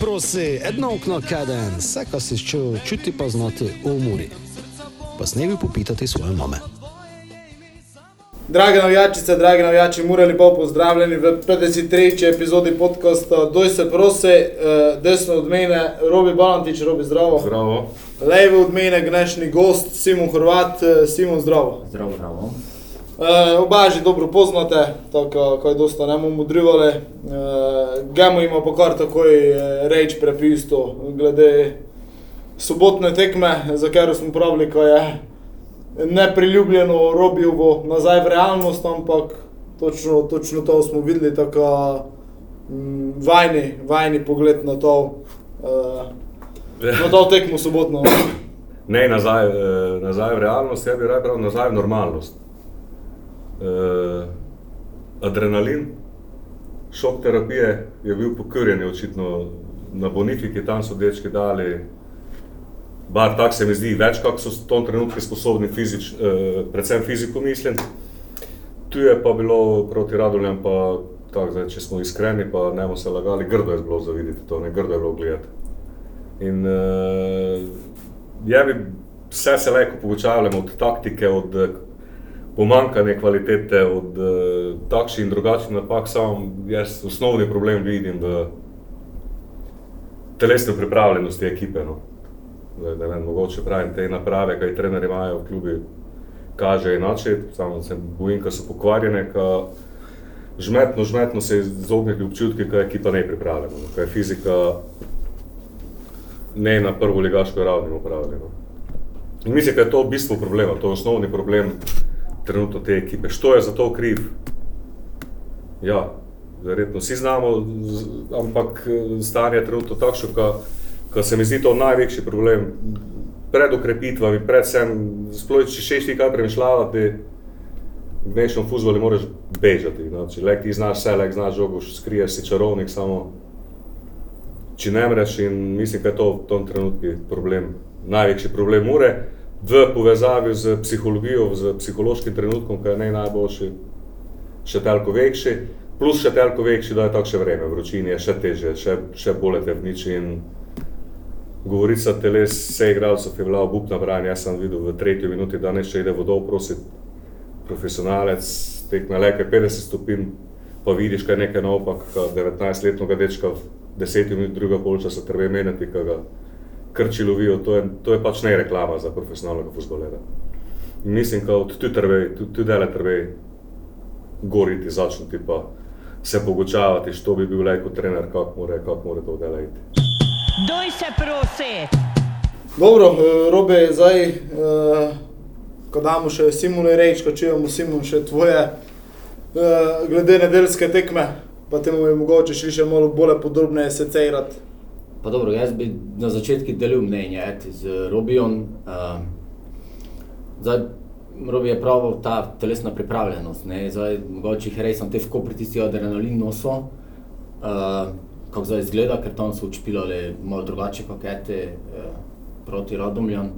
Prosi, edno okno kaden, vse, kar si čutil, čuti pa znati v umori. Pa snevi popitati svoje mame. Drage navijačice, drage navijači, morali lepo pozdravljeni v 53. epizodi podcasta Doj se prosi, eh, desno od mene, Robi Balantič, Robi zdravo. Zdravo. Levo od mene, gnešni gost, Simon Horvat, eh, Simon zdravo. Zdravo, zdravo. Uh, oba že dobro poznate, tako kot je dosta ne bomo modrivali. Uh, Gemo ima pa kar takoj uh, reč prepisto glede sobotne tekme, za katero smo pravili, ko je nepriljubljeno robijo nazaj v realnost, ampak točno, točno to smo videli, tako um, vajni, vajni pogled na to, uh, na to tekmo sobotno. Ne nazaj, nazaj v realnost, jaz bi rekel nazaj v normalnost. Uh, adrenalin, šok terapije je bil pokrjen, očitno na Bonifiki, tam so dečki dali, bar tako se mi zdi, več kot so v tom trenutku sposobni, fizič, uh, predvsem fiziko mislim. Tu je pa bilo proti Raduljem, pa tako, zdaj, če smo iskreni, pa ne bomo se lagali, grdo je bilo za videti to, ne grdo je bilo gledati. In uh, je bi vse se lahko poučavljamo od taktike, od pomankanja kvalitete, od uh, takšnih in drugačnih napak, samo jaz osnovni problem vidim v telesni pripravljenosti ekipe. No. Zdaj, ne vem, mogoče pravim te naprave, kaj trenerji imajo v klubi, kaže inače, samo se bojim, da so pokvarjene, ka žmetno, žmetno se izogniti občutki, da je ekipa ne pripravljena, no. da je fizika ne na prvo ligaško ravni upravljena. Mislim, da je to v bistvu problema, to je osnovni problem trenutno te ekipe. Što je za to kriv? Ja, verjetno vsi znamo, ampak eh, stanje je trenutno takšno, da se mi zdi to največji problem. Pred ukrepitvami, predvsem, sploh če še ti kaj premišljati, v dnešnem futbolu moraš bežati. Znači, lek ti znaš vse, lek znaš žogo, skriješ si čarovnik, samo če ne mreš in mislim, da je to v tem trenutku problem, največji problem ure, v povezavi z psihologijo, z psihološkim trenutkom, ki je ne najboljši, še toliko večji, plus še toliko večji, da je tako še vreme, vročini je še teže, še, še bolje te vniči in govorica teles, vse igralcev je bila obupna branja, jaz sem videl v tretji minuti, da neče ide vodov prositi profesionalec, tekme leke 50 stopinj, pa vidiš, kaj je nekaj naopak, 19-letnega dečka v 10 minut druga polčasa treba menjati, ki ga krči lovijo, to je, to je pač ne reklama za profesionalnega futbolera. In mislim, da od tu treba, tu dele treba goriti, začeti pa se pogočavati, što bi bil lajko trener, kako mora, kak mora to delati. Doj se prosi! Dobro, eh, Robe, zdaj, eh, ko damo še Simone reč, ko čujemo Simon še tvoje, eh, glede nedeljske tekme, pa temu je mogoče še malo bolj podrobneje secirati. Pa dobro, jaz bi na začetku delil mnenje eti, z Robijem. Uh, zdaj, Robi je pravil ta telesna pripravljenost. Ne? Zdaj, mogoče jih res sem te vko pritisnil adrenalin noso, uh, kako zdaj izgleda, ker tam so učpilali malo drugače pakete uh, proti Radomljan.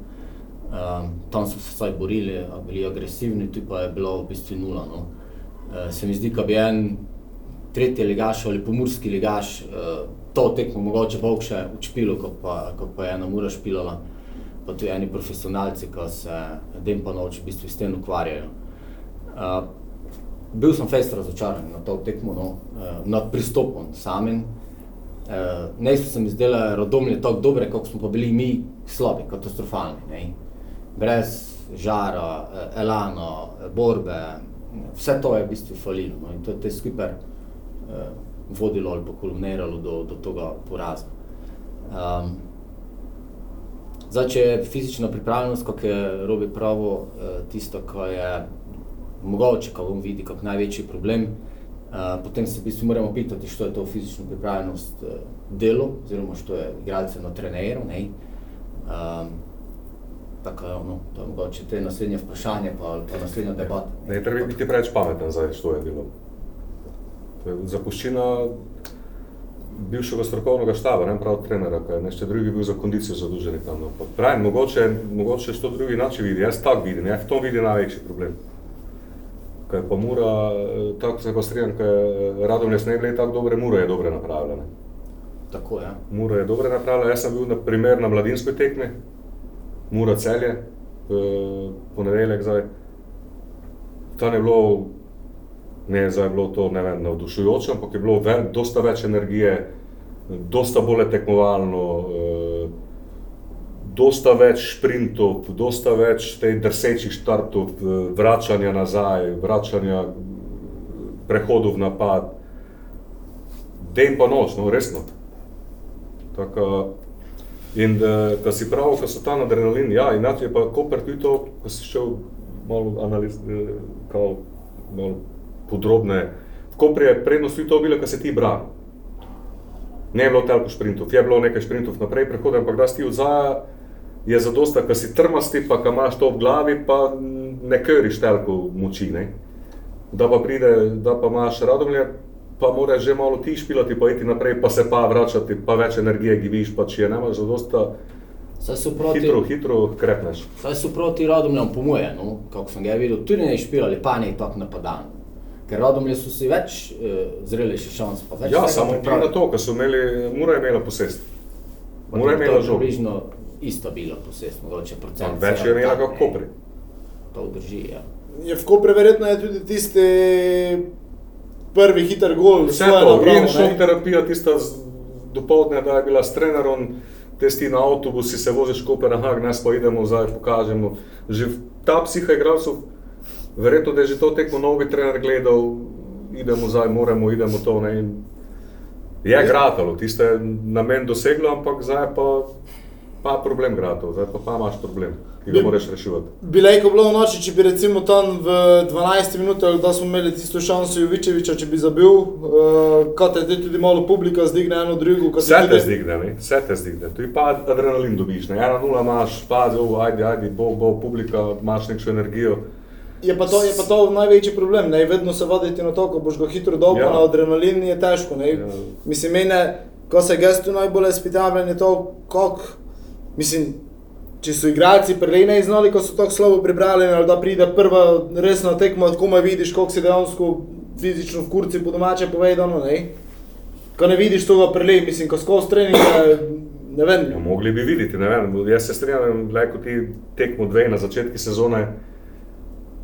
Uh, tam so se vsaj borili, bili agresivni, tu pa je bilo v bistvu nula. No. Uh, se mi zdi, da bi en tretji ligaš ali pomorski ligaš uh, to tekmo mogoče bolj še učpilo, kot pa, kot pa je ena ura špilala. Pa tudi eni profesionalci, ki se dan pa noč v bistvu s tem ukvarjajo. Uh, bil sem fest razočaran na to tekmo, no, uh, nad pristopom samim. Uh, ne so se mi zdele rodomlje tako dobre, kot smo pa bili mi slabi, katastrofalni. Ne. Brez žara, eh, borbe, vse to je v bistvu falilo. No, in to je te skupaj uh, vodilo ali pa kulminiralo do, do tega poraza. Um, zdaj, če je fizična pripravljenost, kot je Robi pravo, uh, tisto, kar je mogoče, ko on vidi kot največji problem, uh, potem se v bistvu moramo pitati, što je to fizično pripravljenost uh, delo, oziroma što je igralce na treneru. Ne? Um, tako, no, to je mogoče te naslednje vprašanje, pa, pa naslednja debata. Ne, treba biti preveč pameten za što je bilo. To je zapuščina bivšega strokovnega štaba, ne prav trenera, kaj nešče drugi bil za kondicijo zadužen tam. No. Pa Pravim, mogoče, mogoče što drugi način vidi, jaz tako vidim, jaz v tom vidim največji problem. Kaj pa Mura, eh, tako se pa strinjam, kaj Radomljes ne bile tako dobre, Mura je dobre napravljene. Tako, ja. Mura je dobro napravila. Jaz sem bil na primer na mladinskoj tekmi, Mura celje, v ponedeljek zdaj. Tam je bilo, ne zdaj je bilo to ne vem, navdušujoče, ampak je bilo ve, dosta več energije, dosta bolj tekmovalno, eh, dosta več sprintov, dosta več teh drsečih štartov, eh, vračanja nazaj, vračanja prehodov v napad. Den pa noč, no resno. Tako, in ko si pravi, ko so tam adrenalin, ja, in je pa Koper tudi to, ko si šel malo analizirati, malo podrobne. V Kopri je prednost tudi to bilo, ko se ti brani. Ne je bilo toliko sprintov, je bilo nekaj sprintov naprej, prehodem, ampak da si ti vzaj, je zadosta, ko si trmasti, pa ko imaš to v glavi, pa ne köriš toliko moči. Ne? Da pa pride, da pa imaš radomlje, pa moraš že malo ti špilati, pa iti naprej, pa se pa vračati, pa več energije gibiš, pa če je nemaš zadosta, Saj so proti, hitro, hitro krepneš. saj so proti Radomljam, po moje, no, kako sem ga videl, tudi ne špilali, pa ne tako napadan. Ker Radomlje so si več uh, zrelejši šans, pa več Ja, samo pripravili. na to, ker so imeli, mora je imela posest. Pa Mora je imela to žogo. Približno isto bilo posest, mogoče procent. Več je imela kot. Kopri. To drži, ja. Je v Kopru verjetno je tudi tisti prvi hiter gol, Vse to, in šok terapija, tista z- dopoldne, da je bila s trenerom, testi na avtobusi, se voziš Koper, aha, nas pa idemo zdaj, pokažemo. Že ta psiha igralcev, verjetno, da je že to tekmo novi trener gledal, idemo zdaj, moramo, idemo to. Ne, in je gratalo, tiste je namen doseglo, ampak zdaj pa, pa problem gratalo, zdaj pa, pa imaš problem, ki ga moraš reševati. Bi lahko bilo noči, če bi recimo tam v 12 minutah, da smo imeli tisto šanso Jovičeviča, če bi zabil, uh, kaj te tudi malo publika zdigne eno drugo. Vse te tudi- zdigne, ne? vse te zdigne. Tu je pa adrenalin dobiš, ne? ena nula imaš, pazi, ajde, ajde, bo, bo, publika, imaš nekšno energijo. Je pa, to, je pa to največji problem, ne vedno se voditi na to, ko boš ga hitro dobil, Ja. na adrenalin je težko. Ne? Ja. Mislim, mene, ko se gestu najbolj izpitavljen, je to, kako, mislim, če so igralci prej ne znali, ko so tako slabo pripravljeni, ali da pride prva resna tekma, ko me vidiš, koliko si dejansko fizično v kurci po domače povedano, ne? Ko ne vidiš tega prej, mislim, ko skozi treninge, ne vem. Ja, mogli bi videti, ne vem, jaz se strinjam, da ko ti tekmo dve na začetku sezone,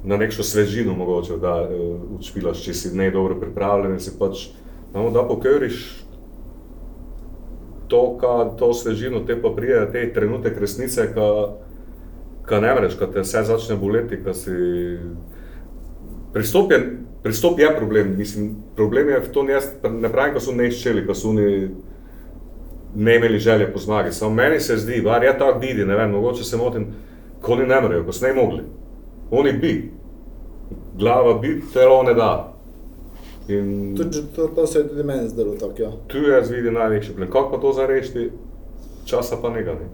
na nekšno svežino mogoče, da uh, učpilaš, če si ne dobro pripravljen in si pač, no, da pokriš to, ka, to svežino, te pa prije te trenutek resnice, ka, ka ne vreš, ka te vse začne boleti, ka si... Pristop je, pristop je problem, mislim, problem je v tom, jaz ne pravim, ko so neščeli, ko so oni ne imeli želje po zmagi. Samo meni se zdi, bar je tako vidi, ne vem, mogoče se motim, ko oni ne morejo, ko so ne mogli. Oni bi, glava bi, telo ne da. In Tudi, to, to se je tudi meni zdelo tako, ja. tu jaz vidim največji problem. Kako pa to zarešiti, časa pa nekaj. Ne?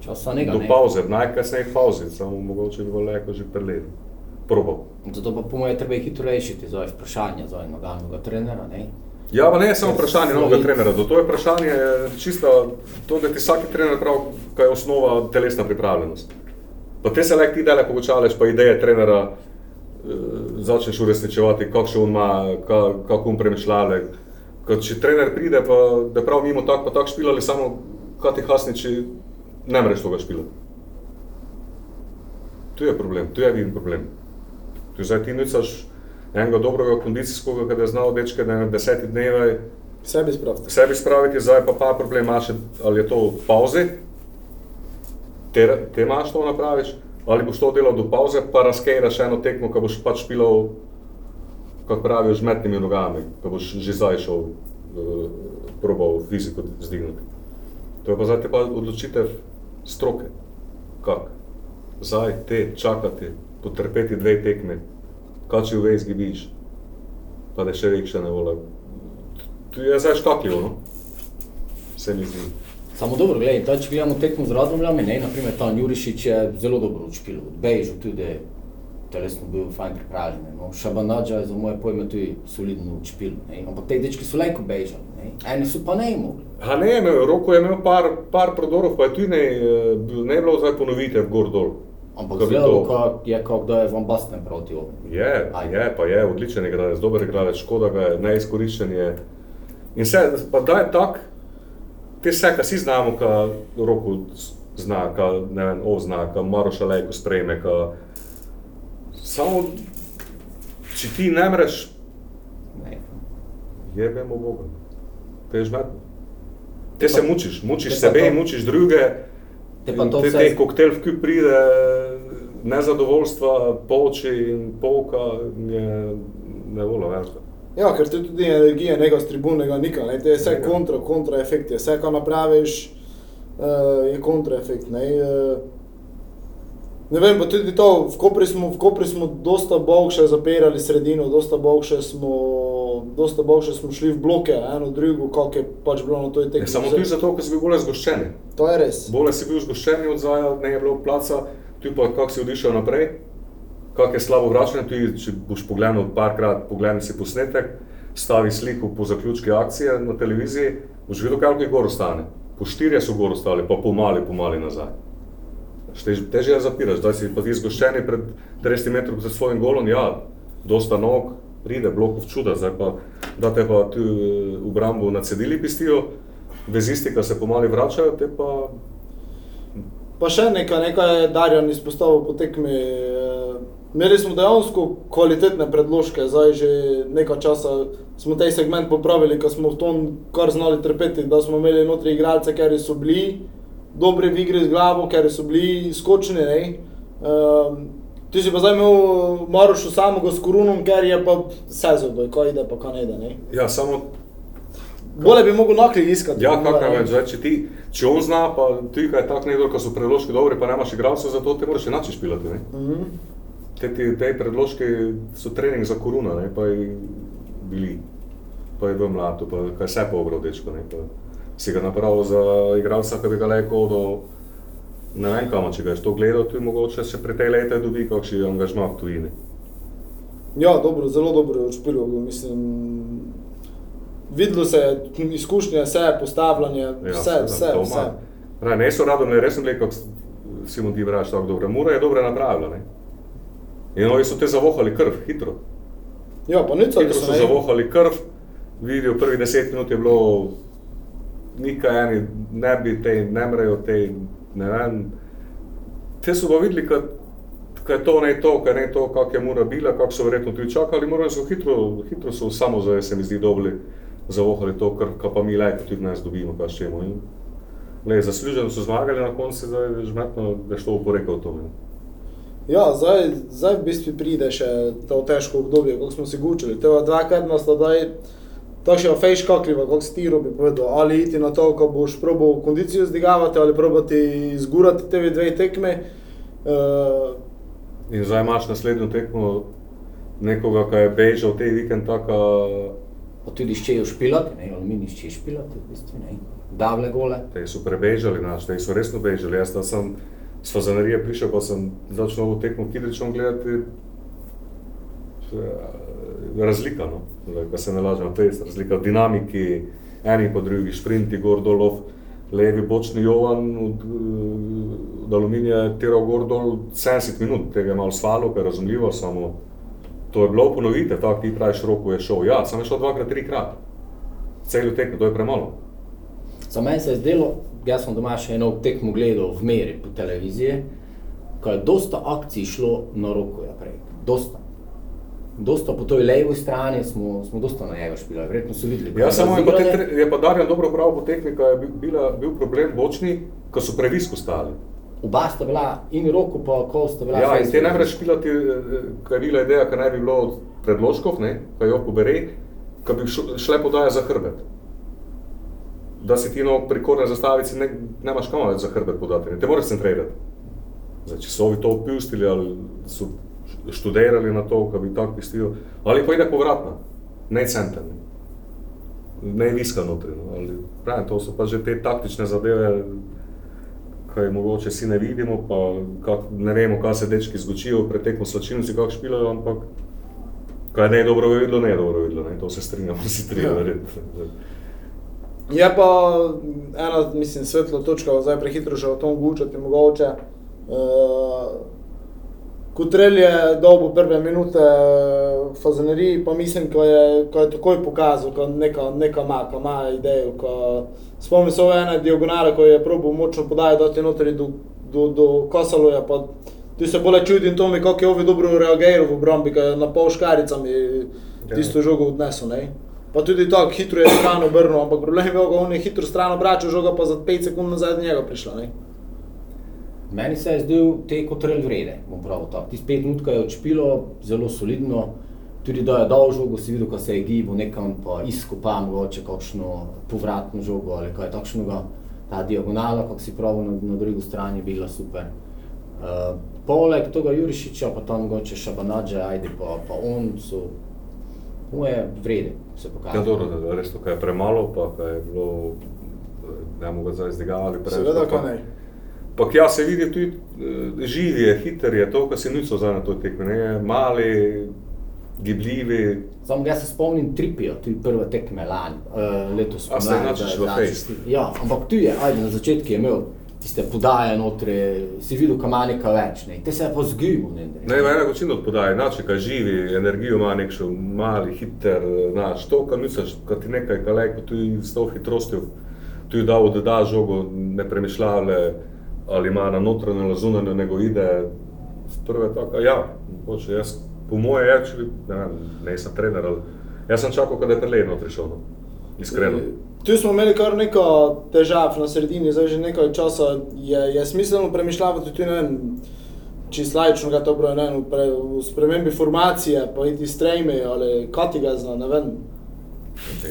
Časa nekaj. Do ne. pauze, najkasneje pauze, samo mogoče bi bilo lahko že preleti. Probal. Zato pa po mojem treba hitro rešiti, zdaj vprašanje, zdaj nadaljnega trenera, ne. Ja, pa ne je samo vprašanje Slovi- novega trenera, do to je vprašanje čisto to, da ti vsaki trener pravi, kaj je osnova telesna pripravljenost. Pa te se lahko ti dele pogučaleš, pa ideje trenera eh, začneš uresničevati, kakšen on ima, ka, kako on premišljale. Ko če trener pride, pa da prav mimo tak, pa tak špilali, samo kaj ti hasniči, ne moreš toga špilati. Tu je problem, tu je vidim problem. Tu zdaj ti nucaš enega dobrega kondicijskega, ki je znal dečke na deseti dnevi Sebi spraviti. sebi spraviti, zdaj pa pa problem imaš, ali je to v pauzi, te, te imaš to napraviš, ali boš to delal do pauze, pa razkejraš eno tekmo, ko boš pač pilal, kako pravijo, z metnimi nogami, ko boš že zdaj šel, uh, probal fiziko zdigniti. To je pa zdaj pa odločitev stroke. Kak? Zdaj te čakati, potrpeti dve tekme, kaj če vej zgibiš, pa da še večja ne vola. Tu je zdaj škakljivo, no? Se mi zdi. Samo dobro, gledaj, ta, če gledamo tekmo z Radomljami, ne, naprimer ta Jurišič je zelo dobro učpil, Bejžu tudi telesno bil fajn pripravljen, no. Šabanađa je za moje pojme tudi solidno učpil, ne, ampak te dečki so lajko bežali, ne, eni so pa ne mogli. A ne, imel, Roko je imel par, par prodorov, pa je tudi ne, ne bilo zdaj ponovitev gor dol. Ampak zelo, je, kot da je Van Basten proti ovu. Je, Ajde. je, pa je, odličen igralec, dober igralec, škoda ga je, neizkoriščen je. In se, pa da je tak, te vse, kar si znamo, kar roko zna, kar ne vem, ozna, kar Maroša Lejko sprejme, kar samo, če ti ne mreš, Ne. jebemo Boga. Te je žmetno. Te se mučiš, mučiš pa sebe to- in mučiš druge. Te pa to te, vse- te koktejl v kup pride, nezadovoljstva, poči in polka je nevolo več. Ja, ker to je tudi energija nekega z tribunega nika, ne, to je vse Ja. kontra, kontraefekt, je vse, kar napraviš, uh, je kontraefekt. Ne, uh, ne vem, pa tudi to, v Kopri smo, v Kopri smo dosta bogše zapirali sredino, dosta bogše smo, dosta bogše smo šli v bloke, eno drugo, kako je pač bilo na toj tekmi. samo tudi zato, ker si bil bolj zgoščen. To je res. Bolje si bil zgoščen od zaja, ne je bilo placa, tu pa kako si odišel naprej, kako je slabo vračanje. Tu, če boš pogledal parkrat, pogledaj si posnetek, stavi sliko po zaključki akcije na televiziji, boš videl, kako je gor ostane. Po štirje so gor ostali, pa pomali, pomali nazaj. Tež, težje je zapiraš, da si pa ti zgoščeni pred 30 metrov pred svojim golom, ja, dosta nog, pride, blokov čuda, zdaj pa, da te pa tu eh, v brambu nacedili pistijo, vezisti, ki se pomali vračajo, te pa Pa še nekaj, nekaj je Darjan izpostavil po tekmi. Imeli smo dejansko kvalitetne predložke, zdaj že nekaj časa smo ta segment popravili, ker smo v tom kar znali trpeti, da smo imeli notri igralce, ker so bili dobri v igri z glavo, ker so bili skočni. Ne? Um, ti si pa zdaj imel Marošu samega s korunom, ker je pa sezon, kaj ide, pa kaj ne ide. Ne? Ja, samo, Bolje bi mogel nakli iskati. ja, kakor več, zdaj, če, ti, če on zna, pa ti, kaj je tako nekdo, ki so predložki dobri, pa nemaš igralcev, zato te moraš enači špilati. Ne? Mhm. Te, te, te predložki so trening za koruna, ne? pa je bili, pa je v mladu, pa kaj se pa obral dečko. Ne? Pa si ga napravil za igralca, ki bi ga lahko do ne vem kam, če ga je to gledal, tu mogoče se pri tej leti dobi kakšen angažma v tujini. Ja, dobro, zelo dobro je odšpilil, mislim. Videlo se je izkušnje, vse postavljanje, Ja, vse, seveda, vse, vse. ima. Pravi, ne so radom, ne res sem rekel, si mu ti vraš tako dobro. Mura je dobro napravila. Ne? In oni so te zavohali krv, hitro. Ja, pa nič Hitro so zavohali krv, vidijo prvih deset minut je bilo nikaj eni, ne bi te, ne mrejo te, ne vem. Te so pa videli, kaj to ne to, kaj ne to, kak je mura bila, kako so verjetno tudi čakali, morali so hitro, hitro so samo zdaj se mi zdi dobili, zavohali to krv, kar pa mi lajko tudi nas dobimo, kaj čemu. In, Le, zasluženo so zmagali na koncu, zdaj je žmetno, da je šlo v porekel to. Ne. Ja, zdaj, zdaj v bistvu pride še to težko obdobje, kako smo se gučili. Tega dvakrat nas zdaj tako še fejš kakliva, kako si ti robi povedal. Ali iti na to, ko boš probal kondicijo zdigavati, ali probati zgurati te dve tekme. Uh, In zdaj imaš naslednjo tekmo nekoga, ki je bežal te vikend, taka Pa tudi ščejo špilati, ne, aluminij ščejo špilati, v bistvu ne. Davle gole. Te so prebežali, naš, te so resno bežali. Jaz sem s fazanerije prišel, pa sem začel novo tekmo Kidričom gledati. eh, Razlika, no, Zdaj, ko se ne lažemo, to je razlika v dinamiki, eni po drugi, šprinti, gor dolov, levi bočni Jovan od, eh, od aluminija je tiral gor dol 70 minut, tega je malo svalo, kar je razumljivo, samo to je bilo ponovite, tako ti praviš, roko je šel. Ja, sem šel dvakrat, trikrat. Celo tekmo, to je premalo. Za mene se je zdelo, jaz sem doma še eno tekmo gledal v meri po televiziji, ko je dosta akcij šlo na roko naprej. Dosta. Dosta po toj levi strani smo, smo dosta na njega špilali, verjetno so videli. Ja, samo je pa, te, je pa Darjan dobro pravil po tekmi, ko je bil, bila, bil problem bočni, ko so previsko stali. Oba sta bila in roko pa ko sta bila. Ja, in te ne blizu. moreš špilati, kar je bila ideja, kar naj bi bilo od predložkov, ne, kaj jo pobere, ko bi šle podaje za hrbet. Da si ti no pri korne zastavici ne, nemaš kam več za hrbet podati, ne, te moraš centrirati. Zdaj, če so ovi to opustili ali so študirali na to, kaj bi tako pistijo, ali pa ide povratna, ne center. Ne, ne viska notri. No, ali, pravim, to so pa že te taktične zadeve, kaj mogoče si ne vidimo, pa kak, ne vemo, kaj se dečki zgočijo, pretekmo slačilnici, kako špilajo, ampak kaj ne je dobro videlo, ne je dobro videlo, ne, to se strinjamo, si tri, Ja. verjetno. Je pa ena, mislim, svetla točka, zdaj prehitro še o tom gučati mogoče. Uh, Kutrel je dolgo prve minute v fazaneriji, pa mislim, ko je, ko je takoj pokazal, ko neka, neka ima, ko ima idejo. Ko, spomnim se ene diagonale, ko je probil močno podajati doti notri do, do, do Kosaloja, pa ti se bolj čudim to mi, kako je ovi dobro reagiral v obrambi, ko je na pol škaricami tisto žogo odnesel, ne. Pa tudi tako hitro je stran obrnil, ampak problem je bil, on je hitro stran obračal žogo, pa za 5 sekund nazaj njega prišla, ne. Meni se je zdel te kot rel vrede, bom pravil tako. Tisti pet minut, ko je odšpilo, zelo solidno, tudi da je dal žogo, si videl, ko se je gibal nekam, pa izkopa mogoče kakšno povratno žogo ali kaj takšnega. Ta diagonala, kako si pravil, na, na drugi strani je bila super. Uh, poleg tega Jurišiča, pa tam mogoče Šabanadže, ajde pa, pa on so, mu je vrede se pokazati. Ja, dobro, da, da res to, kaj je premalo, pa kaj je bilo, ne bomo ga zdaj zdigavali preveč. Seveda, pa- ne. Pa ja, se vidi tudi, eh, živ je, hiter je, to, kar se niso zdaj na to tekme, ne, mali, gibljivi, Samo jaz se spomnim Tripija, tudi prve tekme lani, uh, letos. A se spomladi, enačiš v fejst? Ja, ampak tu je, ajde, na začetku je imel tiste podaje notri, si videl, kam ima nekaj več, ne. Te se je pa ne. Ne, ima ena večina odpodaje, znači, kaj živi, energijo ima nekšo mali, hiter, znaš, to, kar misliš, kad ti nekaj kalej, kot tudi s to hitrostjo, tu je dal, da da žogo, ne premišljavle, ali ima na notranjo ali zunanjo, nego ide prve tako, ja, mogoče jaz, po moje, ja, če, ne vem, nisem trener, ali, jaz sem čakal, kada je Perlej notri šel, no, iskreno. Tu smo imeli kar neko težav na sredini, zdaj že nekaj časa je, je smiselno premišljati tudi ne vem, čisto laično ga to ne vem, pre, v spremembi formacije, pa iti strejme ali kati ga zna, ne vem.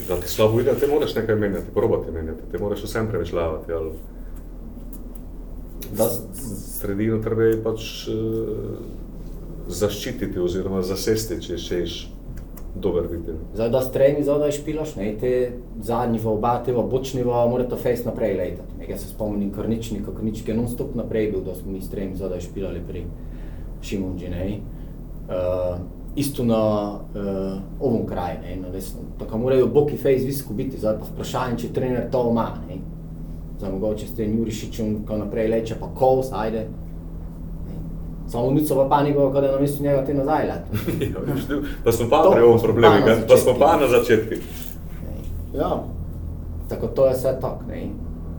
Da ti slabo ide, te moraš nekaj menjati, probati menjati, te moraš vsem premišljavati, ali Da, sredino treba je pač uh, zaščititi oziroma zasesti, če češ dober vidim. zdaj, da strejni zadaj špilaš, ne, te zadnji v oba, te v bočni v, mora to fejst naprej letati. Jaz se spomnim Krničnika, Krničnik je non-stop naprej bil, da smo mi strejni zadaj špilali pri Šimunđi, ne. Uh, isto na uh, ovom kraju, ne, na desno. Tako morajo boki fejst visoko biti, zdaj pa vprašanje, če trener to ima. Zdaj mogoče s tem Jurišičem, ko naprej leče, pa Kovs, ajde. Samo Nico pa pa ni bilo, kada je na mestu njega te nazaj. Ja, pa smo pa To pri ovom problemu, pa ga- smo pa na začetku. Ja, Tako to je vse tako, ne.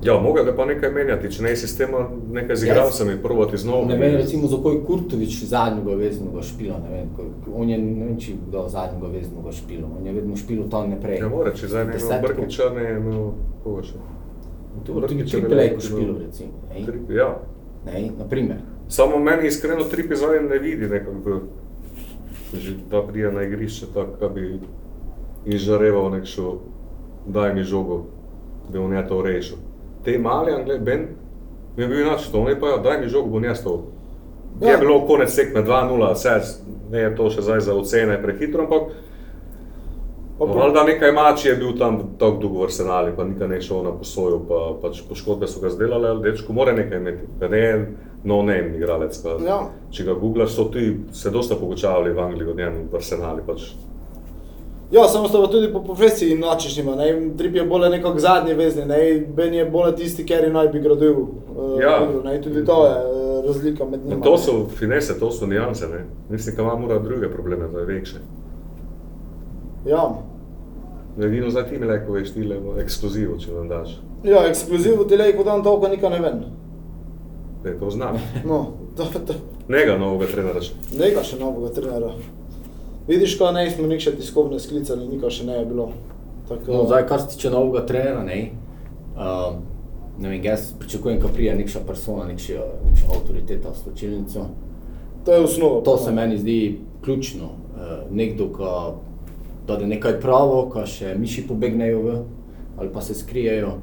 Ja, mogoče pa nekaj menjati, če ne sistema nekaj z igralcami, probati znovu. Ne vem, recimo za koj Kurtovič zadnjega veznega špila, ne vem, ko- on je, ne vem, če je kdo zadnjega veznega špila, on je vedno špilal tam naprej. Ja, mora, če imel Desetko. Brkiča, ne je imel koga še. Tu je tudi Brkića Triple veliko A imel. špilal, recimo, ne. Tri- Ja, ne, na primer. Samo meni iskreno tri epizode ne vidi nekako, že ta prija na igrišče, tako, da bi izžareval nekšo, daj mi žogo, da on je to rešil. Te mali Angle, Ben, mi je bil inače to, on je pa, ja, daj mi žogo, bom jaz to. Ja. Je bilo konec tekme 2-0, vse, ne je to še zdaj za ocene prehitro, ampak Valjda nekaj mači je bil tam tako dolgo v arsenali, pa nikaj ne šel na posojo, pa pač poškodbe so ga zdelale, ali dečko mora nekaj imeti, pa ne je no name igralec. Pa, Ja. Če ga googlaš, so ti se dosta pogučavali v Angliji od njega v arsenali. Pač. Ja, samo sta pa tudi po profesiji nočišnjima, ne, Trip je bolj nekako zadnji vezni, ne, Ben je bolj tisti, ker naj bi gradil uh, Ja. igro, ne, tudi to je uh, razlika med njima. To ne. so finese, to so nijanse. Ne? Mislim, da ima mora druge probleme, da je večje. Ja. Edino zdaj ti mi lahko veš, ti le ekskluzivo, če nam daš. Ja, ekskluziv v telejku dan toliko nikaj ne vem. Je to znam. No, to, to, Njega novega trenera še. Nega še novega trenera. Vidiš, ko ne smo nikše tiskovne sklicali, nikaj še ne je bilo. Tako, No, zdaj, kar se tiče novega trenera, ne, um, ne vem, jaz pričakujem, da prija nekša persona, nekša, nekša avtoriteta v stočilnico. to je osnova. To se meni zdi ključno. Uh, nekdo, ki da je nekaj pravo, ko še miši pobegnejo v, ali pa se skrijejo.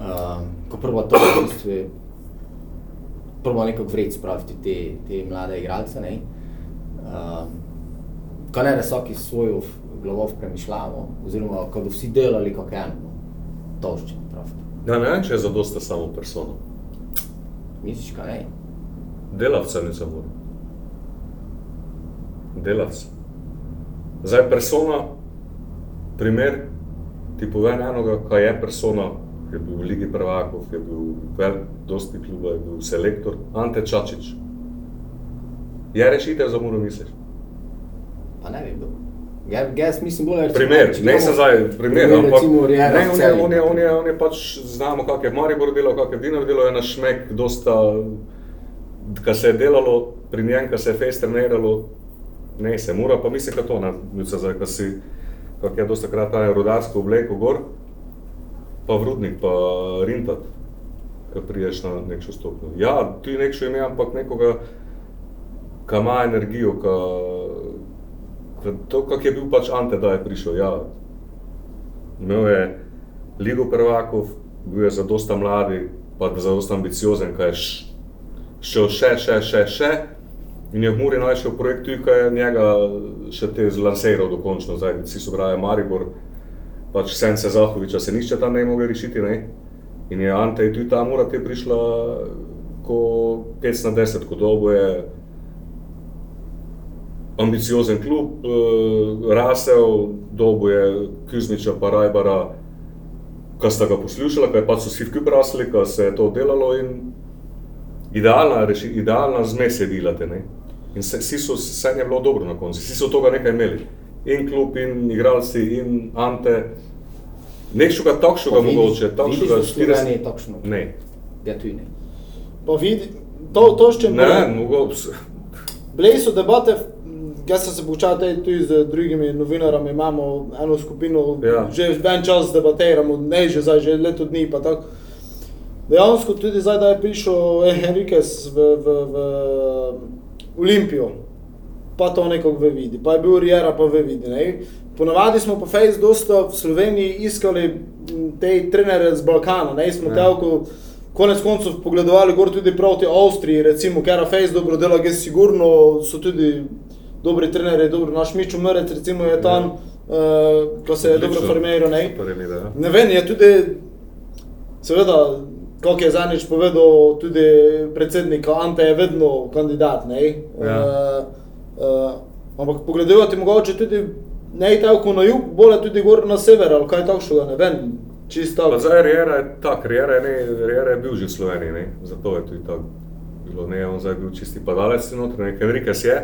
Uh, ko prvo to v bistvu, prvo nekako vred spraviti te, te mlade igralce. Ne? Uh, ko ne resoki svojo glavov premišljamo, oziroma ko bodo vsi delali kot eno, no. to še prav. Ja, ne vem, če je zadosta samo persona. Misliš, kaj ne? Delavca ne samo. Delavc. Zdaj persona, primer, ti pove enoga, kaj je persona, ki je bil v Ligi prvakov, ki je bil v vel, dosti kluba, je bil selektor, Ante Čačič. Je rešitev za Muro, misliš? Pa ne vem, kdo. Ja, jaz mislim bolj, recimo, Primer, ne sem zdaj primer, primer, ampak recimo ne, on je, on je, on je, on je pač, znamo, kak je Maribor delal, kak je Dinamo delal, je naš šmek, dosta, kar se je delalo pri njem, kar se je fest treniralo, ne se mora, pa mislim, da to, ne, ljudsca zdaj, kar si, kak je dosta krat ta rudarsko obleko gor, pa vrudnik, pa rintat, ko priješ na nekšo stopnjo. Ja, ti nekšo ime, ampak nekoga, ki ima energijo, ki Ka- To, kak je bil pač Ante, da je prišel. Ja. Imel je Ligo prvakov, bil je za dosta mladi, pa za dosta ambiciozen, kaj je šel še, še, še, še. In je v Muri našel projekt, ki je njega še te zlansiral dokončno, zdaj vsi so brali Maribor, pač Sence Zahoviča se nišče tam ne mogel rešiti, ne. In je Ante tudi ta Mura te prišla, ko 5 na 10, ko dobo je ambiciozen klub, eh, rasel, dobo je Kuzmiča pa Rajbara, ki sta ga poslušala, ker pač so vsi vkup rasli, ker se je to delalo in idealna, reši, idealna zmes je bila te, ne. In se, vsi so, vse je bilo dobro na koncu, vsi so tega nekaj imeli. In klub, in igralci, in Ante. Nekšega takšnega mogoče, takšnega Vidiš v Sloveniji takšno? Ne. Ja, tudi ne. Pa vidi, to, to s čim Ne, mogoče. Bile so debate, jaz sem se počal tudi z drugimi novinarami, imamo eno skupino, Ja. že en čas debatiramo, ne že zdaj, že leto dni pa tako. Dejansko tudi zdaj, da je prišel Enriquez v, v, v Olimpijo, pa to nekako ve vidi, pa je bil Riera, pa ve vidi. Ne? Ponavadi smo po Face dosta v Sloveniji iskali te trenere z Balkana, ne smo Ja. telko konec koncev pogledovali gor tudi proti Avstriji, recimo, ker Face dobro dela, gre sigurno, so tudi dobri trenerji, dobro, naš Mičo Mrec recimo je tam, ja. uh, ko se je dobro Odlično. formiral, ne. Bila, ja. Ne vem, je tudi, seveda, kot je zadnjič povedal tudi predsednik, Ante je vedno kandidat, ne. Ja. Uh, uh, ampak pogledati mogoče tudi ne tako na jug, bolje tudi gor na sever ali kaj takšnega, ne vem, čisto. Zdaj Riera je tak, Riera je, ne, Riera je bil že v Sloveniji, ne? zato je tudi tako bilo, ne, on zdaj je bil čisti padalec ne, Enriquez je.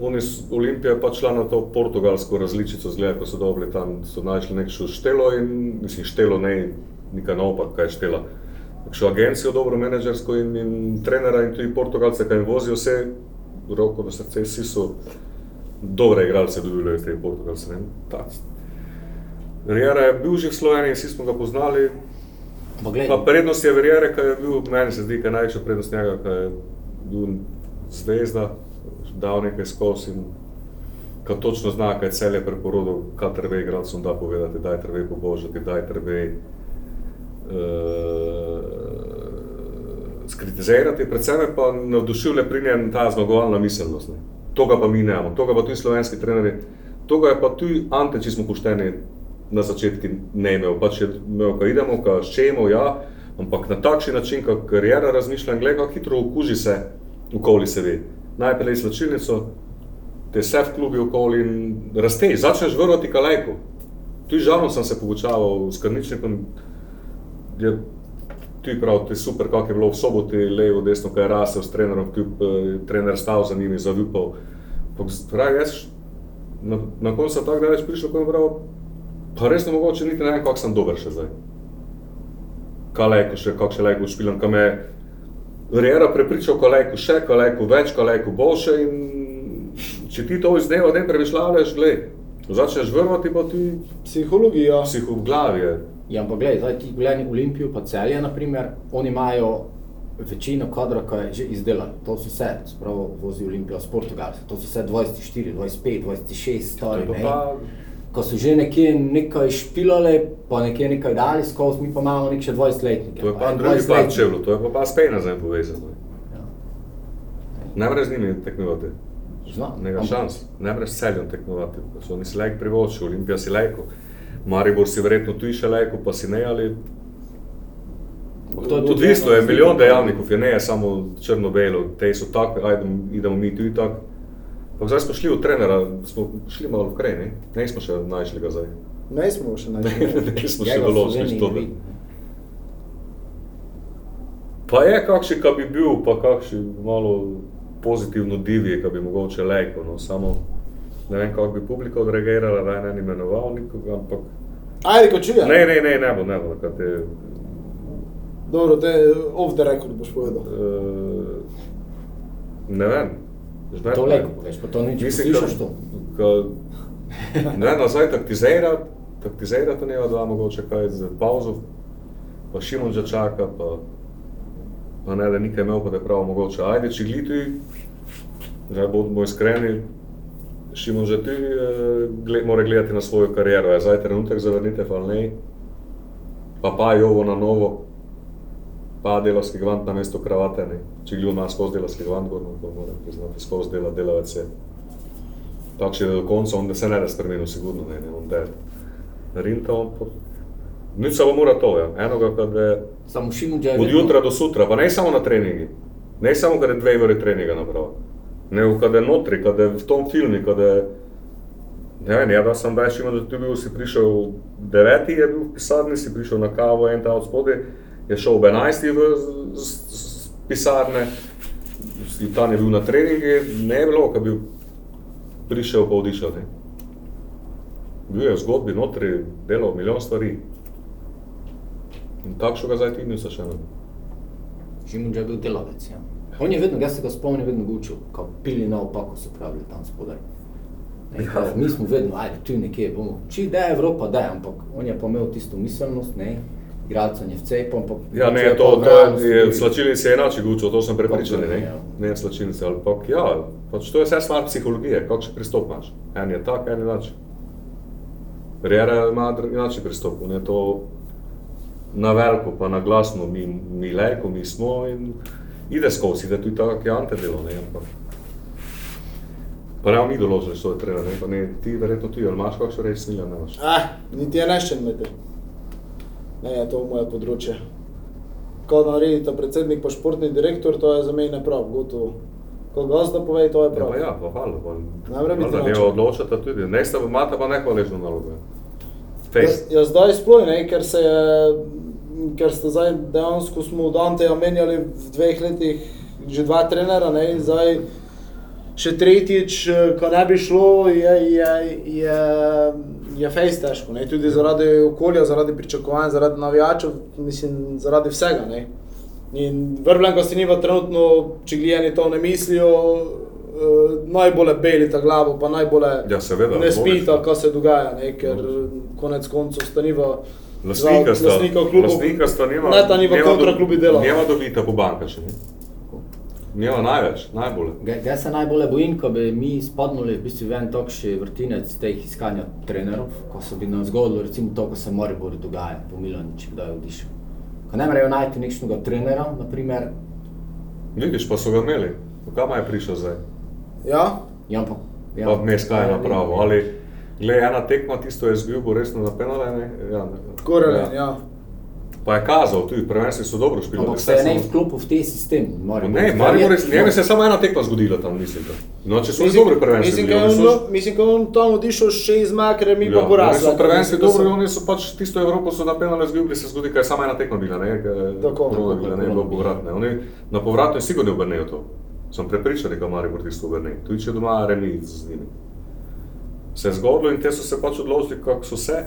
Oni Olimpija je pač šla na to portugalsko različico, zgleda, ko so dobili tam, so našli nekšo štelo in, mislim, štelo ne, nekaj naopak, kaj je štela. Nekšo agencijo, dobro menedžersko in, in trenera in tudi portugalce, ki jim vozijo vse, roko na srce, vsi so dobre igralce dobili od teh portugalcev. Riera je bil že v Sloveniji, vsi smo ga poznali. Ampak glej, Pa prednost je Verjere, ki je bil, meni se zdi, da je največja prednost njega, ki je bil zvezda, dal nekaj skozi in ki točno zna, kaj cel je preporodil, kaj treba igralcem da povedati, daj treba pobožati, daj treba uh, skritizirati. Predvsem je pa navdušil le pri njem ta zmagovalna miselnost. Ne. Toga pa mi ne imamo, toga pa tudi slovenski trenerji, toga je pa tudi Ante, če smo pošteni, na začetku ne imel, pač je imel, ko idemo, ko ščemo, ja, ampak na takšen način, kot karijera razmišlja, gleda, hitro okuži se, okoli se ve. Najprej je slačilnico, te vse v klubi okoli in rasteš, začneš vrvati kalajko. Tudi žalom sem se pogučaval s krničnikom, je tudi prav, to je super, kako je bilo v soboti, levo, desno, kaj je rasel s trenerom, kljub eh, trener stal za njimi, zavipal. Pravi, jaz na, na koncu sem tako daleč prišel, ko je prav, pa res ne mogoče niti ne vem, kako sem dober še zdaj. Kaj lajko še, kako še lajko špilam, kam je Riera prepričal, ko lajko še, ko lajko več, ko lajko boljše in če ti to iz dneva v dan premišljavaš, začneš vrvati, pa ti Psihologija. psiho v glavi je. Ja, ampak gledaj, zdaj ti gledaj Olimpijo, pa celje, naprimer, oni imajo večino kadra, ki je že izdelan. To so vse, spravo vozi Olimpijo s Portugalske, to so vse 24, 25, 26 To je stari. pa ne. pa Ko so že nekje nekaj špilali, pa nekje nekaj dali skozi, mi pa imamo nek še 20 letnike. To je pa drugi par čevljev, to je pa pa spej nazaj povezano. Ja. Ne moreš z njimi tekmovati. Znam. Nega Ampak- šans, ne moreš s celjem tekmovati. So oni si lajk privoščili, Olimpija si lajko. Maribor si verjetno tu še lajko, pa si ne ali. To je tudi Odvisno ena je, milijon dejavnikov je, ne je samo črno-belo, te so tako, ajde, idemo mi tudi tako. Ampak zdaj smo šli od trenera, smo šli malo v kraj, ne? Ne smo še našli ga zdaj. Ne smo še Ne, najbolj. ne smo še v določili to. Pa je kakšen, ki bi bil, pa kakšen malo pozitivno divje, ki bi mogoče lajko, no, samo ne vem, kako bi publika odreagirala, da je ne bi imenoval nikoga, ampak Ajde, ko čuje. ne, ne, ne, ne bo, ne bo, kaj te, Dobro, te off the record boš povedal. uh, ne vem. Žmet To leko poveš, pa to nič Mislim, poslušaš ka- to. ka- Ne, nazaj taktizira, taktizira to nema dva, mogoče kaj z pauzo, pa Šimon že čaka, pa, pa ne, da nekaj imel, pa da je prav mogoče. Ajde, če glituj, da bomo iskreni, Šimon že ti eh, gled, mora gledati na svojo kariero, je zdaj trenutek za vrnitev ali ne, pa pa je ovo na novo, pa delavski gvant na mesto kravate, ne. če gljubo ima skozi delavski gvant, gor, no, to moram priznati, skozi dela delavec je. Tako še do konca, on se ne da spremenil, sigurno ne, ne, on da je rinta, on pa... Nič samo mora to, ja. enoga, kad je Samo je od jutra do sutra, pa ne samo na treningi, ne samo kad je dve ure treninga napravo, nego kad je notri, kad je v tom je Ne vem, ja, da sem več imel, da ti bil, si prišel v deveti, je bil v pisarni, si prišel na kavo, en ta od spodaj, je šel ob enajsti v z, z, z pisarne, in tam je bil na treningi, ne je bilo, ko bi prišel pa odišel. Ne. Bil je v zgodbi notri, delal milijon stvari. In takšno ga zdaj ti niso še ne. Šimunđa je bil delavec. Ja. On je vedno, jaz se ga spomnim, vedno učil, kao pili na opako so pravili tam spodaj. Ja. mi smo vedno, ajde, tu nekje bomo, či da je Evropa, da je, ampak on je pa imel tisto miselnost, ne, igralcem je vcepom, ampak Ja, ne, če to, to je, je bil- slačilnic je enači gučo, to sem prepričan, Kako ne, ne, ja. ne slačilnice, pa ja, pač to je vse stvar psihologije, kako še pristop imaš. En je tak, en je inače. Rjera ima dr- inači pristop, on je to na veliko, pa na glasno, mi, mi lejko, mi smo in ide skozi, ide tudi tako, jak je Ante delo, ne, ampak. Pa ne, mi določili svoje trener, ne, pa ne, ti verjetno ti, ali imaš kakšno reč smilja, ne imaš. Ah, niti je neščen meter. Ne, je to moje področje. Ko naredita predsednik pa športni direktor, to je za mene prav, gotovo. Ko gazda pove, to je Ja, prav. pa ja, pa hvala, pa. Ne more biti Da drugače. ne odločata tudi, ne sta, imata pa nehvaležno nalogo. ja. Jaz, jaz zdaj sploh ne, ker se je, ker ste zdaj dejansko smo od Anteja menjali v dveh letih že dva trenera, ne, zdaj še tretjič, eh, ko ne bi šlo, je, je, je, je fejs težko, ne, tudi zaradi okolja, zaradi pričakovanj, zaradi navijačev, mislim, zaradi vsega, ne. In vrbljenka se niva trenutno, če gledani to ne mislijo, eh, najbolje belita glavo, pa najbolje Ja, seveda, ne spita, kaj se dogaja, ne, ker konec koncev staniva Lastnika sta, lastnika klubov, lastnika sta njema, ne ta niva kontra klubi dela. Njema dobita po banka še, ne? Njema največ, najbolj. Ga- Jaz se najbolj bojim, ko bi mi spadnuli v bistvu v en takšen vrtinec teh iskanja trenerov, ko se bi nam zgodilo recimo to, ko se Maribor dogaja, po Milaniči, kdaj je odišel. Ko ne morejo najti nekšnega trenera, naprimer, Vidiš, pa so ga imeli. Kam je prišel zdaj? Ja, ja, ampak... Ja, pa vmes kaj je napravo. Ali, gled, ena tekma, tisto je izgubil resno na penale, ne? Ja, ne. Korelen, ja. Pa je kazal, tudi prvenstvi so dobro špili. Ampak se je ne vklopil v te sistem, Maribor. Ne, Maribor je, njemu se je samo ena tekma zgodila tam, mislim. Da. No, če so oni dobri prvenstvi, Mislim, da je so- on, mislim, on tam odišel še iz Makre, mi pa Ja, porasli. Oni so prvenstvi dobro, oni so pač tisto Evropo so na penale izgubili, se zgodi, ker je samo ena tekma bila, ne, ker Tako. je bila, ne, bilo povratne. Oni na povratno sigurno ne obrnejo to. Sem prepričan, da ga Maribor tisto obrne. Tudi če doma remi z njimi. Se je zgodilo in te so se pač odločili, kako so se.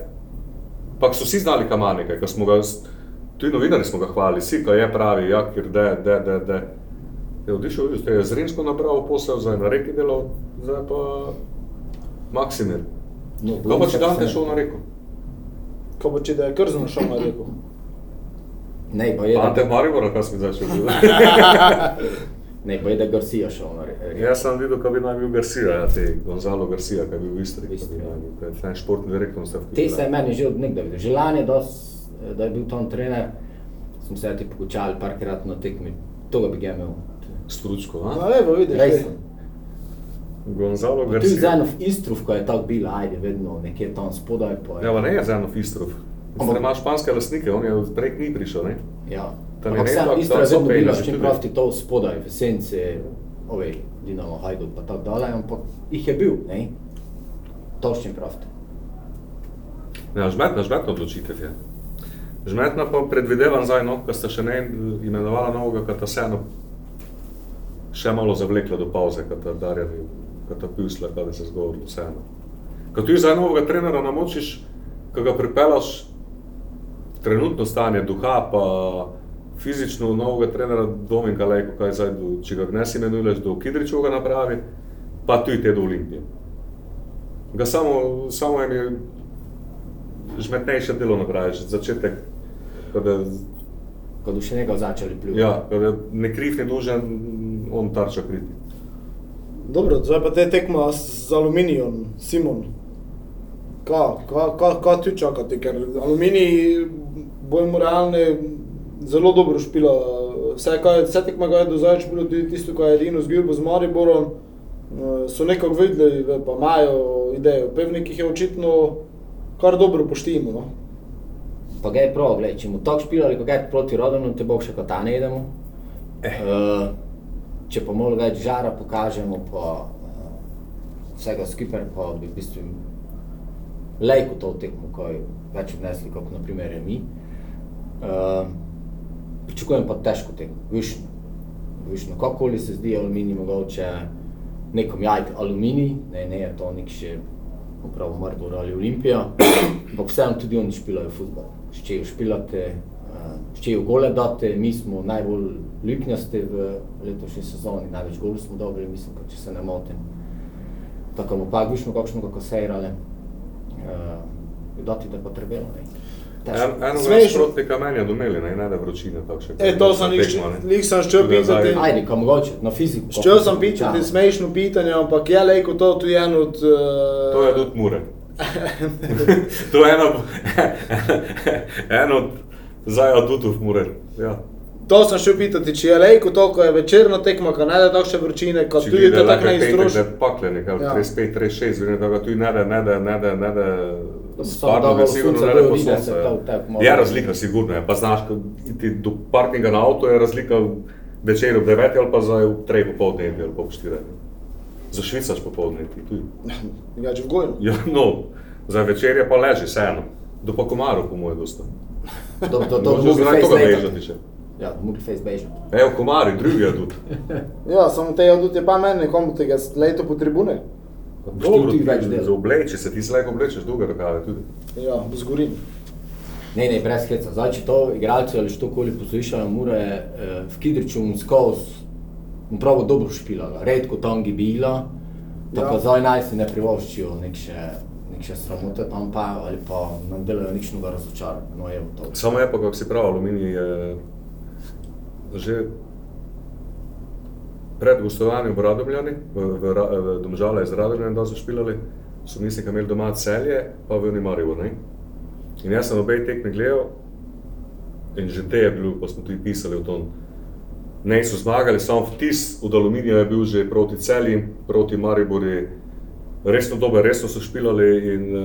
Pa so vsi znali, kam ima nekaj, ko smo ga, tudi novinari smo ga hvalili, vsi, ko je pravi, ja, ker de, de, de, de. Je odišel, vidiš, te je z Rimsko napravo posel, zdaj na reki delal, zdaj pa Maksimir. No, Kaj pa če dan te šel na reko? Ko bo če da je krzno šel na reko. Ne, pa je, Ante da, Maribor, kaj smo bili? ne, pa je, da Garcia šel na re- Jaz sem videl, kaj bi naj bil Garcia, ja, te Gonzalo Garcia, kaj bi bil v Istri. V Istri, ja. Je športni direktor, ste Te se je meni že od nekdaj videl. Že lani, da, s- da je bil tam trener, smo se ti pokučali parkrat na tekmi, to ga bi ga imel. Stručko, No, a? lepo vidiš. Gonzalo Pa Tudi za Garcia. eno Istrov, ko je tako bila, ajde, vedno nekje tam spodaj. Pa je. Ja, pa ne je za eno Zdaj ima španske lastnike, on je prej ni prišel, ne? Ja. Ne Ampak ne, tako je so vedno bila, penali s čim tudi. prav ti to spodaj, v senci, ove, Dinamo, Hajduk pa tako dalje, ampak jih je bil, ne? To s čim prav ti. Ja, žmetna, žmetna odločitev je. Žmetna pa predvidevam zdaj, no, ko sta še ne imenovala novega, ko ta vseeno še malo zavlekla do pauze, kot ta Darjani, kot ta Pjusla, kada se zgodilo vseeno. Ko ti za novega trenera namočiš, ko ga pripelaš trenutno stanje duha, pa fizično novega trenera dvomim, kaj, kaj zdaj, do, če ga ne si imenuješ, do Kidričeva ga napravi, pa tudi te do Olimpije. Ga samo, samo en je žmetnejše delo napraviš, začetek, kada, Ko bi še nekaj začeli pljuvati. ja, kada ne kriv, ne dužen, on tarča kriti. Dobro, zdaj pa te tekma z aluminijom, Simon. Kaj, kaj, kaj, kaj ti čakate, ker aluminij, bojmo realni, zelo dobro špila. Vse, kaj, vse tekme, kaj je do zdaj špilo, tudi tisto, kaj je edino zgilbo z Mariborom, eh, so nekako videli, pa imajo idejo. Pevnik jih je očitno kar dobro poštimo. No? Pa ga je prav, gledaj, če mu tako špilali, ko ga je proti Rodonu, te bo še kot ta ne idemo. Eh. Uh, če pa malo več žara pokažemo, pa uh, vsega skupaj, pa bi v bistvu lejko to tekmo, ko je več odnesli, kot naprimer je mi. Uh, pričakujem pa težko tekmo, višno. Višno, kakoli se zdi aluminij mogoče nekom jajt aluminij, ne, ne je to nek še upravo Maribor ali Olimpija, ampak vseeno tudi oni špilajo futbol. Ščejo špilate, uh, ščejo gole date, mi smo najbolj luknjasti v letošnji sezoni, največ golov smo dobili, mislim, če se ne motim. Tako pa višno, kako smo kako sejrali. Uh, dati da pa trebelo. En, eno Smešno. nasprotnika meni je domeli, ne, ne da vročine takšne. E, to sem jih, jih sem ščel Tudi zdaj- pitati. Ajde, kam mogoče, na fiziko. Ščel sem pitati smešno pitanje, ampak je lejko to tudi en od... Uh, To je tudi mure. to je eno, eno od zdaj adutov mure. Ja. To sem šel pitati, če je lejko to, ko je večerna tekma, ko ne da takšne vročine, ko Če tudi to da tako ne je iztroši. pakle, nekaj Ja. 35, 36, vidim, da ga tu ne da, ne da, ne da, ne da, samo stvarno ga sigurno ne da bo po videti, sonce. se ja. Je razlika, sigurno je. Pa znaš, ko iti do parkinga na avto je razlika večer ob 9 ali pa zdaj ob 3 popoldne iti ali pa ob 4. Za švicaš popoldne iti tudi. Drugače v gojno. Ja, no, za večer je pa leži, vseeno. Do pa komarov, po mojem, dosta. To, to, to, Možno zaradi toga bežati še. Ja, mogli face bežati. Evo, komari, drugi adut. Ja, samo te odut je pa meni, komu tega leto po tribune. Dobro, ti več dela. za obleči se, ti se lahko oblečeš dolge rokave tudi. Ja, zgorim. Ne, ne, brez heca. Zdaj, če to igralci ali što koli poslušajo, mora je eh, v Kidriču skozi prav dobro špilala, redko tangi bila, tako Ja. ja. zdaj naj si ne privoščijo nek še, nek še sramote tam pa ali pa nam delajo nič noga razočarati. No, je to. Samo je pa, kako si prav, aluminij je že pred gostovanjem v Radomljani, v, v, v Domžale iz Radomljani, da so špilali, so mislim, da imeli doma celje, pa v Unimarju. In jaz sem obe tekme gledal in že te je bilo, pa smo tudi pisali o tom. Ne so zmagali, samo vtis od aluminija je bil že proti celji, proti Mariboru. Resno dober, resno so špilali in uh,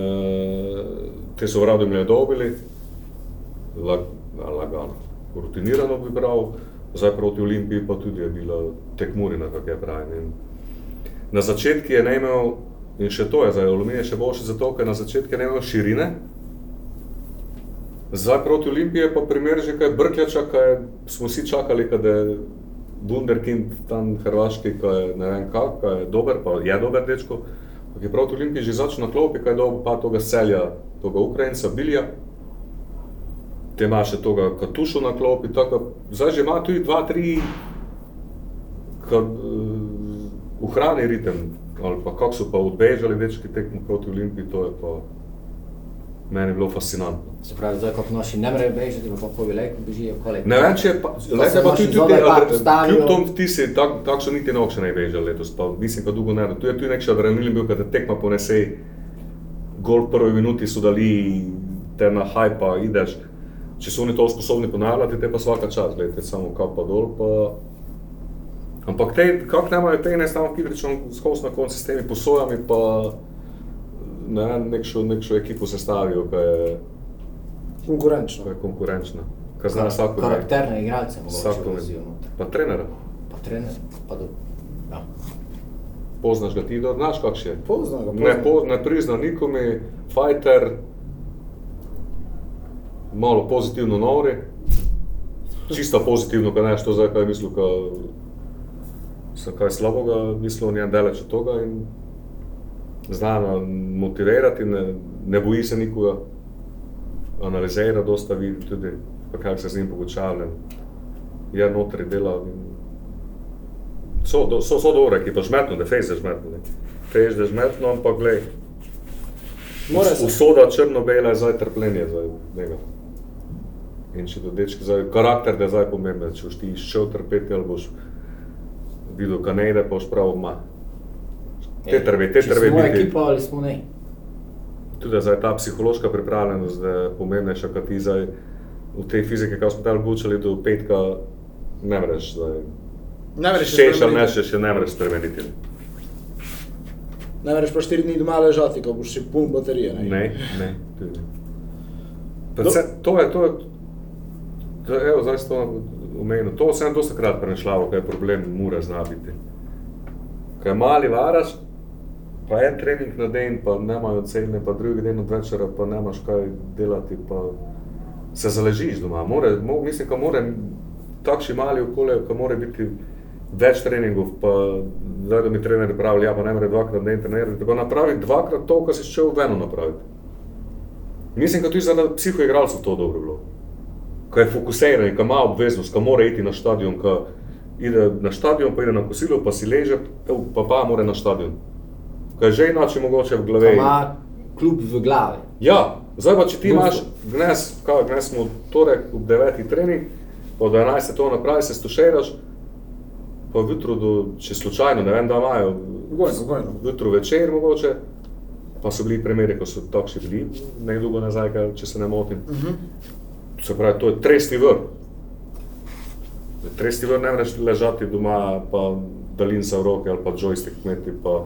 te so v Radomlju dobili lag, a, lagano, rutinirano bi bral, zdaj proti Olimpiji pa tudi je bila tekmurina, kako je pravim. In na začetku je ne imel, in še to je zdaj, aluminij je še boljši zato, ker na začetku ne imel širine. Zdaj proti Olimpiji je pa primer že kaj Brkljača, kaj smo vsi čakali, kad je Wunderkind tam hrvaški, ko je ne vem kak, ko je dober, pa je dober dečko. Ampak je proti Olimpiji že začel na klopi, kaj je dobil pa toga selja, toga Ukrajinca, Bilja te ima še toga katušu na klopi, tako zdaj že ima tudi dva, tri, kar uh, uhrani ritem, ali pa kako so pa odbežali dečki tekmo proti Olimpiji, to je pa meni bilo fascinantno. Se pravi, zdaj kot naši ne morejo bežati, pa kako veliko bežijo, koliko. Ne vem, če je pa, le pa tudi tudi, kljub tom vtisi, tak, tak so niti na okše ne bežali letos, pa mislim, da dolgo ne, tu je tudi nek še adrenalin bil, kad te tekma ponese, gol v prvi minuti so dali, te na hajpa ideš, če so oni to sposobni ponavljati, te pa svaka čas, gledajte, samo kapa dol, pa... Ampak te, kako nemajo te enostavno kidričom skozi na konci s temi posojami, pa ne nekšo, nekšo ekipo sestavijo, ki je, ki Konkurenčno. je konkurenčna, ki zna vsako igrati. Karakterne igralce mogoče Vsako noter. Pa trenera, Pa trener, pa do... Ja. poznaš ga ti, da znaš kakšen je. Poznam ga, Ne, poznam. po, ne prizna nikomi, fighter, malo pozitivno nori, čisto pozitivno, kaj neš to zdaj, kaj je mislil, ka so kaj slabega mislil, njen daleč od tega in zna na- motivirati, ne, ne boji se nikoga, analizira, dosta vidi tudi, pa kako se z njim pogočavlja. Je notri dela. in So, do, so, so dobre ekipe, žmetno, da fejs je žmetno. ne. Fejs je žmetno, ampak glej, usoda črno-bela je zdaj trpljenje, zdaj njega. In če do dečki, zdaj, karakter da je zdaj pomemben, če boš ti iščel trpeti ali boš videl, kaj ne ide, pa boš prav ma. Te trve, te trve smo biti. ekipa ali smo ne. Tudi zdaj ta psihološka pripravljenost, da je pomembnejša, kot ti zdaj v tej fiziki, kako smo tam bučali do petka, ne moreš zdaj. Ne moreš se Češ ali ne češ, je ne moreš spremeniti. Ne moreš pa štiri dni doma ležati, ko boš še poln baterije. Ne? Ne, ne, tudi. Predvsem, to je, to je, je, evo, zdaj si to omenil, to sem dosta krat prešlavo, kaj je problem, mora zna biti. Ko je mali varaš, pa en trening na dan, pa nemajo cene, pa drugi dan od večera, pa nemaš kaj delati, pa se zaležiš doma. More, mo, mislim, da mora takšni mali okolje, ko mora biti več treningov, pa zdaj, da mi trenerji pravijo, ja, pa ne more dvakrat na dan trenirati, tako napravi dvakrat to, kar si šel v eno napraviti. Mislim, da tudi za psihoigralcev to dobro bilo. Ko je fokusiran, ko ima obveznost, ko mora iti na stadion, ko ide na stadion, pa ide na kosilo, pa si leže, pa pa mora na stadion. Ko je že inače mogoče v glavi. ima klub v glavi. Ja, zdaj pa če ti imaš kaj dnes smo v torek ob 9. trening, po 12. to napravi, se stuširaš, pa jutro, do, če slučajno, ne vem, da imajo, gojno. jutro večer mogoče, pa so bili primeri, ko so takšni bili, nedolgo nazaj, kaj, če se ne motim. Uh -huh. Se pravi, to je tresti vrh. Tresti vrh ne moreš ležati doma, pa daljinca v roke ali pa joystick imeti, pa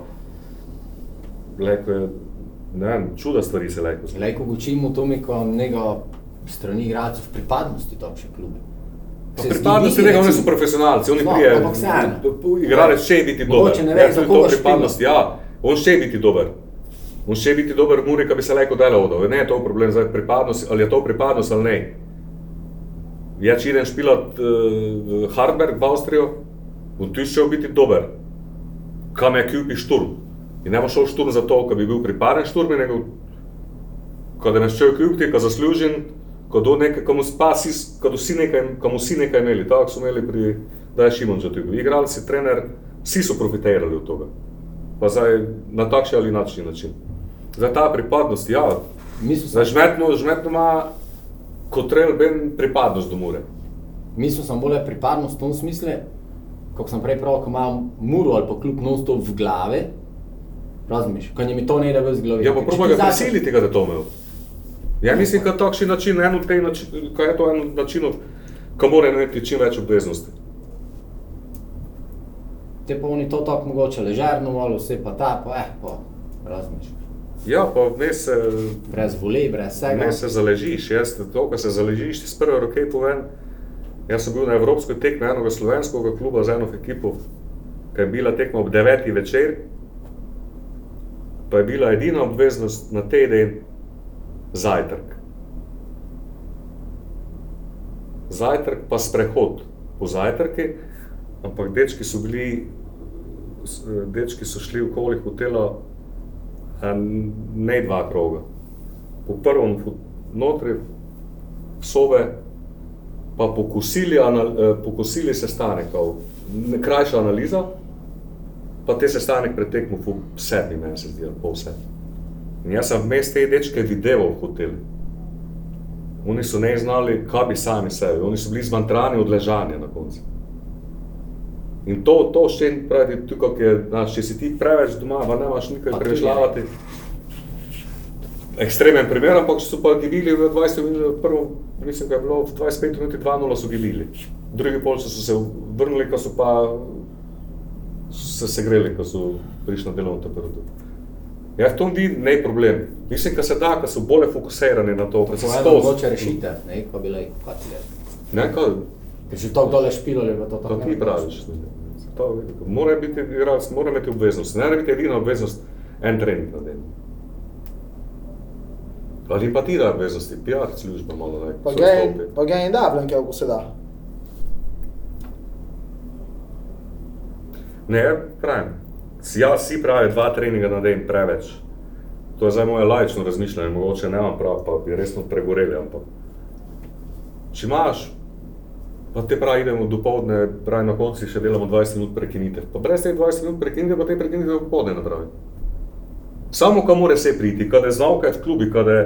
leko je, ne vem, čuda stvari se leko. Lejko učimo to mi kot njega strani igralcev pripadnosti takšne klube. Pripadnosti tega, oni so profesionalci, oni No, prijejo. Igralec še biti dober. Mogoče ne veš, Ja, koga pripadnost, ja, on še biti dober. On še biti dober v Muri, ki bi se lahko delo odal. Ne je to problem zdaj pripadnost, ali je to pripadnost ali ne. Ja, če idem špilat uh, Harberg v Avstrijo, on tu še biti dober. Kam je kupi šturm. In ne bo šel šturm zato, ker bi bil pripaden šturm, nego ko da me šel kljubiti, ko zaslužen, ko do nekaj, ko mu spasi, ko vsi nekaj, ko mu vsi nekaj imeli, tako so imeli pri Daj Šimonča tudi. Igralci, trener, vsi so profitirali od tega. Pa zdaj na takšen ali način način. Zdaj ta pripadnost, ja, zdaj žmetno, žmetno ima kot trel ben pripadnost do Mure. mislim sem bolj pripadnost v tom smislu, kot sem prej pravil, ko imam muro ali pa klub non-stop v glavi. Razumeš, ko mi to ne gre z glave. Ja, pa probaj ga začneš- prisiliti, ga, da to imel. Ja, mislim, da takšen način, en od teh načinov, kaj je to en od načinov, ko mora imeti čim več obveznosti. Te pa oni to tako mogoče ležerno, malo vse pa ta, pa eh, pa razumeš. Ja, pa ne se, Brez volej, brez vsega. ne se zaležiš, jaz to, ko se zaležiš, ti z prve roke povem. Jaz sem bil na evropski tekmi enega slovenskega kluba z eno ekipo, ki je bila tekma ob 9. večer, pa je bila edina obveznost na teden zajtrk. Zajtrk pa sprehod po zajtrki, ampak dečki so bili, dečki so šli okoli hotela a ne dva kroga. Po prvem notri sobe, pa pokosili, anal, eh, kao, ne- krajša analiza, pa te sestanek pretekmo v sedmi mesec, ali pol sedmi. In jaz sem vmes te dečke videl v hotelu. Oni so ne znali, kaj bi sami sebi, oni so bili zmantrani od ležanja na koncu. In to, to še pravi, tukaj, ki je, znaš, če si ti preveč doma, pa nemaš nikaj premišljavati. Ekstremen primer, ampak so pa gibili v 20 minut, prvo, mislim, da je bilo v 25 minuti 2-0 so gibili. Drugi pol so se vrnili, ko so pa se segreli, ko so prišli na delovno temperaturo. Ja, v tom vidim ne problem. Mislim, da se da, ko so bolj fokusirani na to, To da se je ena stozi. mogoče rešitev, ne, ko bi kot je. Ne, kaj, Ker če to dole špilo, je pa to to tako. ti praviš. To, mora biti igralec, mora imeti obveznost. Ne mora biti edina obveznost en trening na dan. Ali pa ti da obveznosti, PR služba malo ne. Pa gej, stopi. pa gej in Dublin, kako se da. Ne, pravim. Ja, si pravi, dva treninga na dan preveč. To je zdaj moje lajično razmišljanje, mogoče ne imam prav, pa bi resno pregoreli. Ampak. Če imaš, pa te pravi, idemo do povdne, pravi na koncu še delamo 20 minut prekinitev. Pa brez teh 20 minut prekinitev, pa te prekinitev popovdne napravi. Samo kam mora se priti, kad je znal, kaj je klubi, kad je,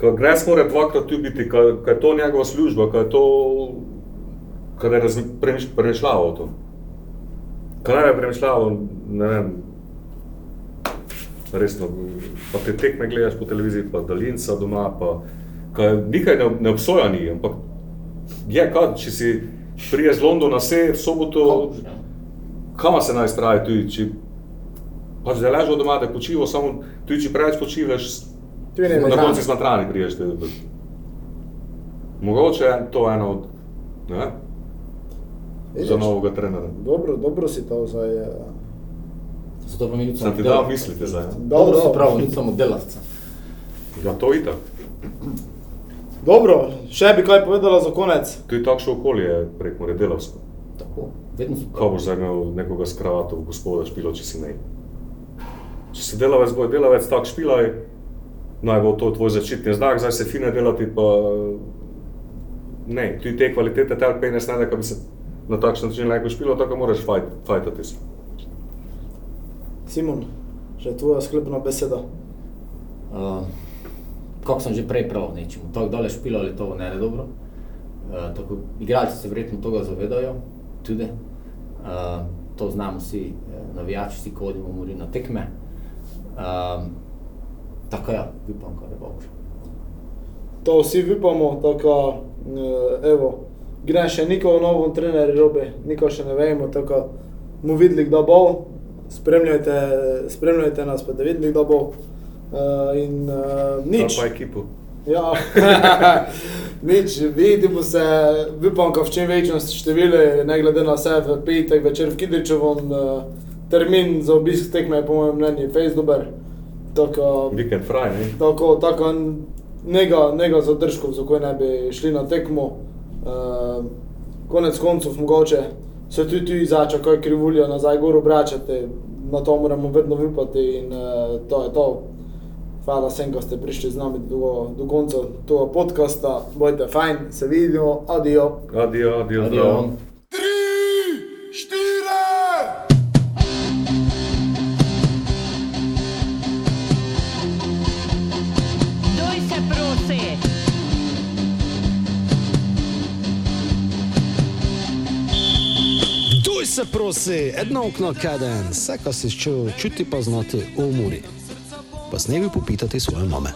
kad Gres mora dvakrat tu biti, kad, kad je to njegova služba, kad je to, kad je razmi- premiš- premišljaval o tem. Kad ne bi premišljaval, ne vem, resno, pa te tekme gledaš po televiziji, pa daljinca doma, pa kad nikaj ne, ne obsoja ni, ampak je kad, če si prije z Londona se v soboto, kam se naj spravi tudi, če pač da ležal doma, da je počival, samo tudi če preveč počivaš, na koncu smatrani priješ. Da. Mogoče je to eno od, ne, za novega trenera. Dobro, dobro si to zdaj. eh, Zato pa mi nič Sem ti dal misliti zdaj. Dobro, Dobro. se pravi, nič samo delavca. Ja, to itak. Dobro, še bi kaj povedala za konec. To je takšno okolje prek more delavsko. Tako, vedno so Kaj boš zdaj imel nekoga s kravato, gospoda špilo, če si ne. Če si delavec, bo delavec tak špilaj, naj bo to tvoj začetni znak, zdaj se fine delati, pa ne, tudi te kvalitete terpe ne snede, da bi se na takšen način lahko špilo, tako moraš fajt, fajtati se. Simon, že tvoja sklepna beseda. Uh, kako sem že prej prav, nečemu, tako dole špilo ali to ne je dobro. Uh, tako, igralci se verjetno tega zavedajo, tudi. Uh, to znamo vsi, eh, navijači, vsi kodimo mori na tekme. Uh, tako ja, upam, da bo že. To vsi upamo, tako evo, gre še niko novo trener robe, niko še ne vemo, tako mu videli, kdo bo, spremljajte, spremljajte nas, pa da videli, kdo bo. Uh, in uh, nič. Pa ekipo. Ja, nič, vidimo se, upam, da v čim večjem številu, ne glede na vse, v petek večer v Kidričevom, uh, termin za obisk tekme je po mojem mnenju fejs dober. Tako, Vikend fraj, ne? tako, tako nega, nega zadržkov, za koje ne bi šli na tekmo. Uh, konec koncev, mogoče se tudi tu zača, kaj krivulja nazaj gor obračati, na to moramo vedno upati in uh, to je to. Hvala vsem, ko ste prišli z nami do, do konca tega podcasta. Bojte fajn, se vidimo, adijo. Adijo, adijo, Adijo. zdravo. Doj se prosi. Duj se prosi, jedno okno kaden, vse, kar si čutil, čuti pa znati v umori. Pa s nebi popitati svoje mame.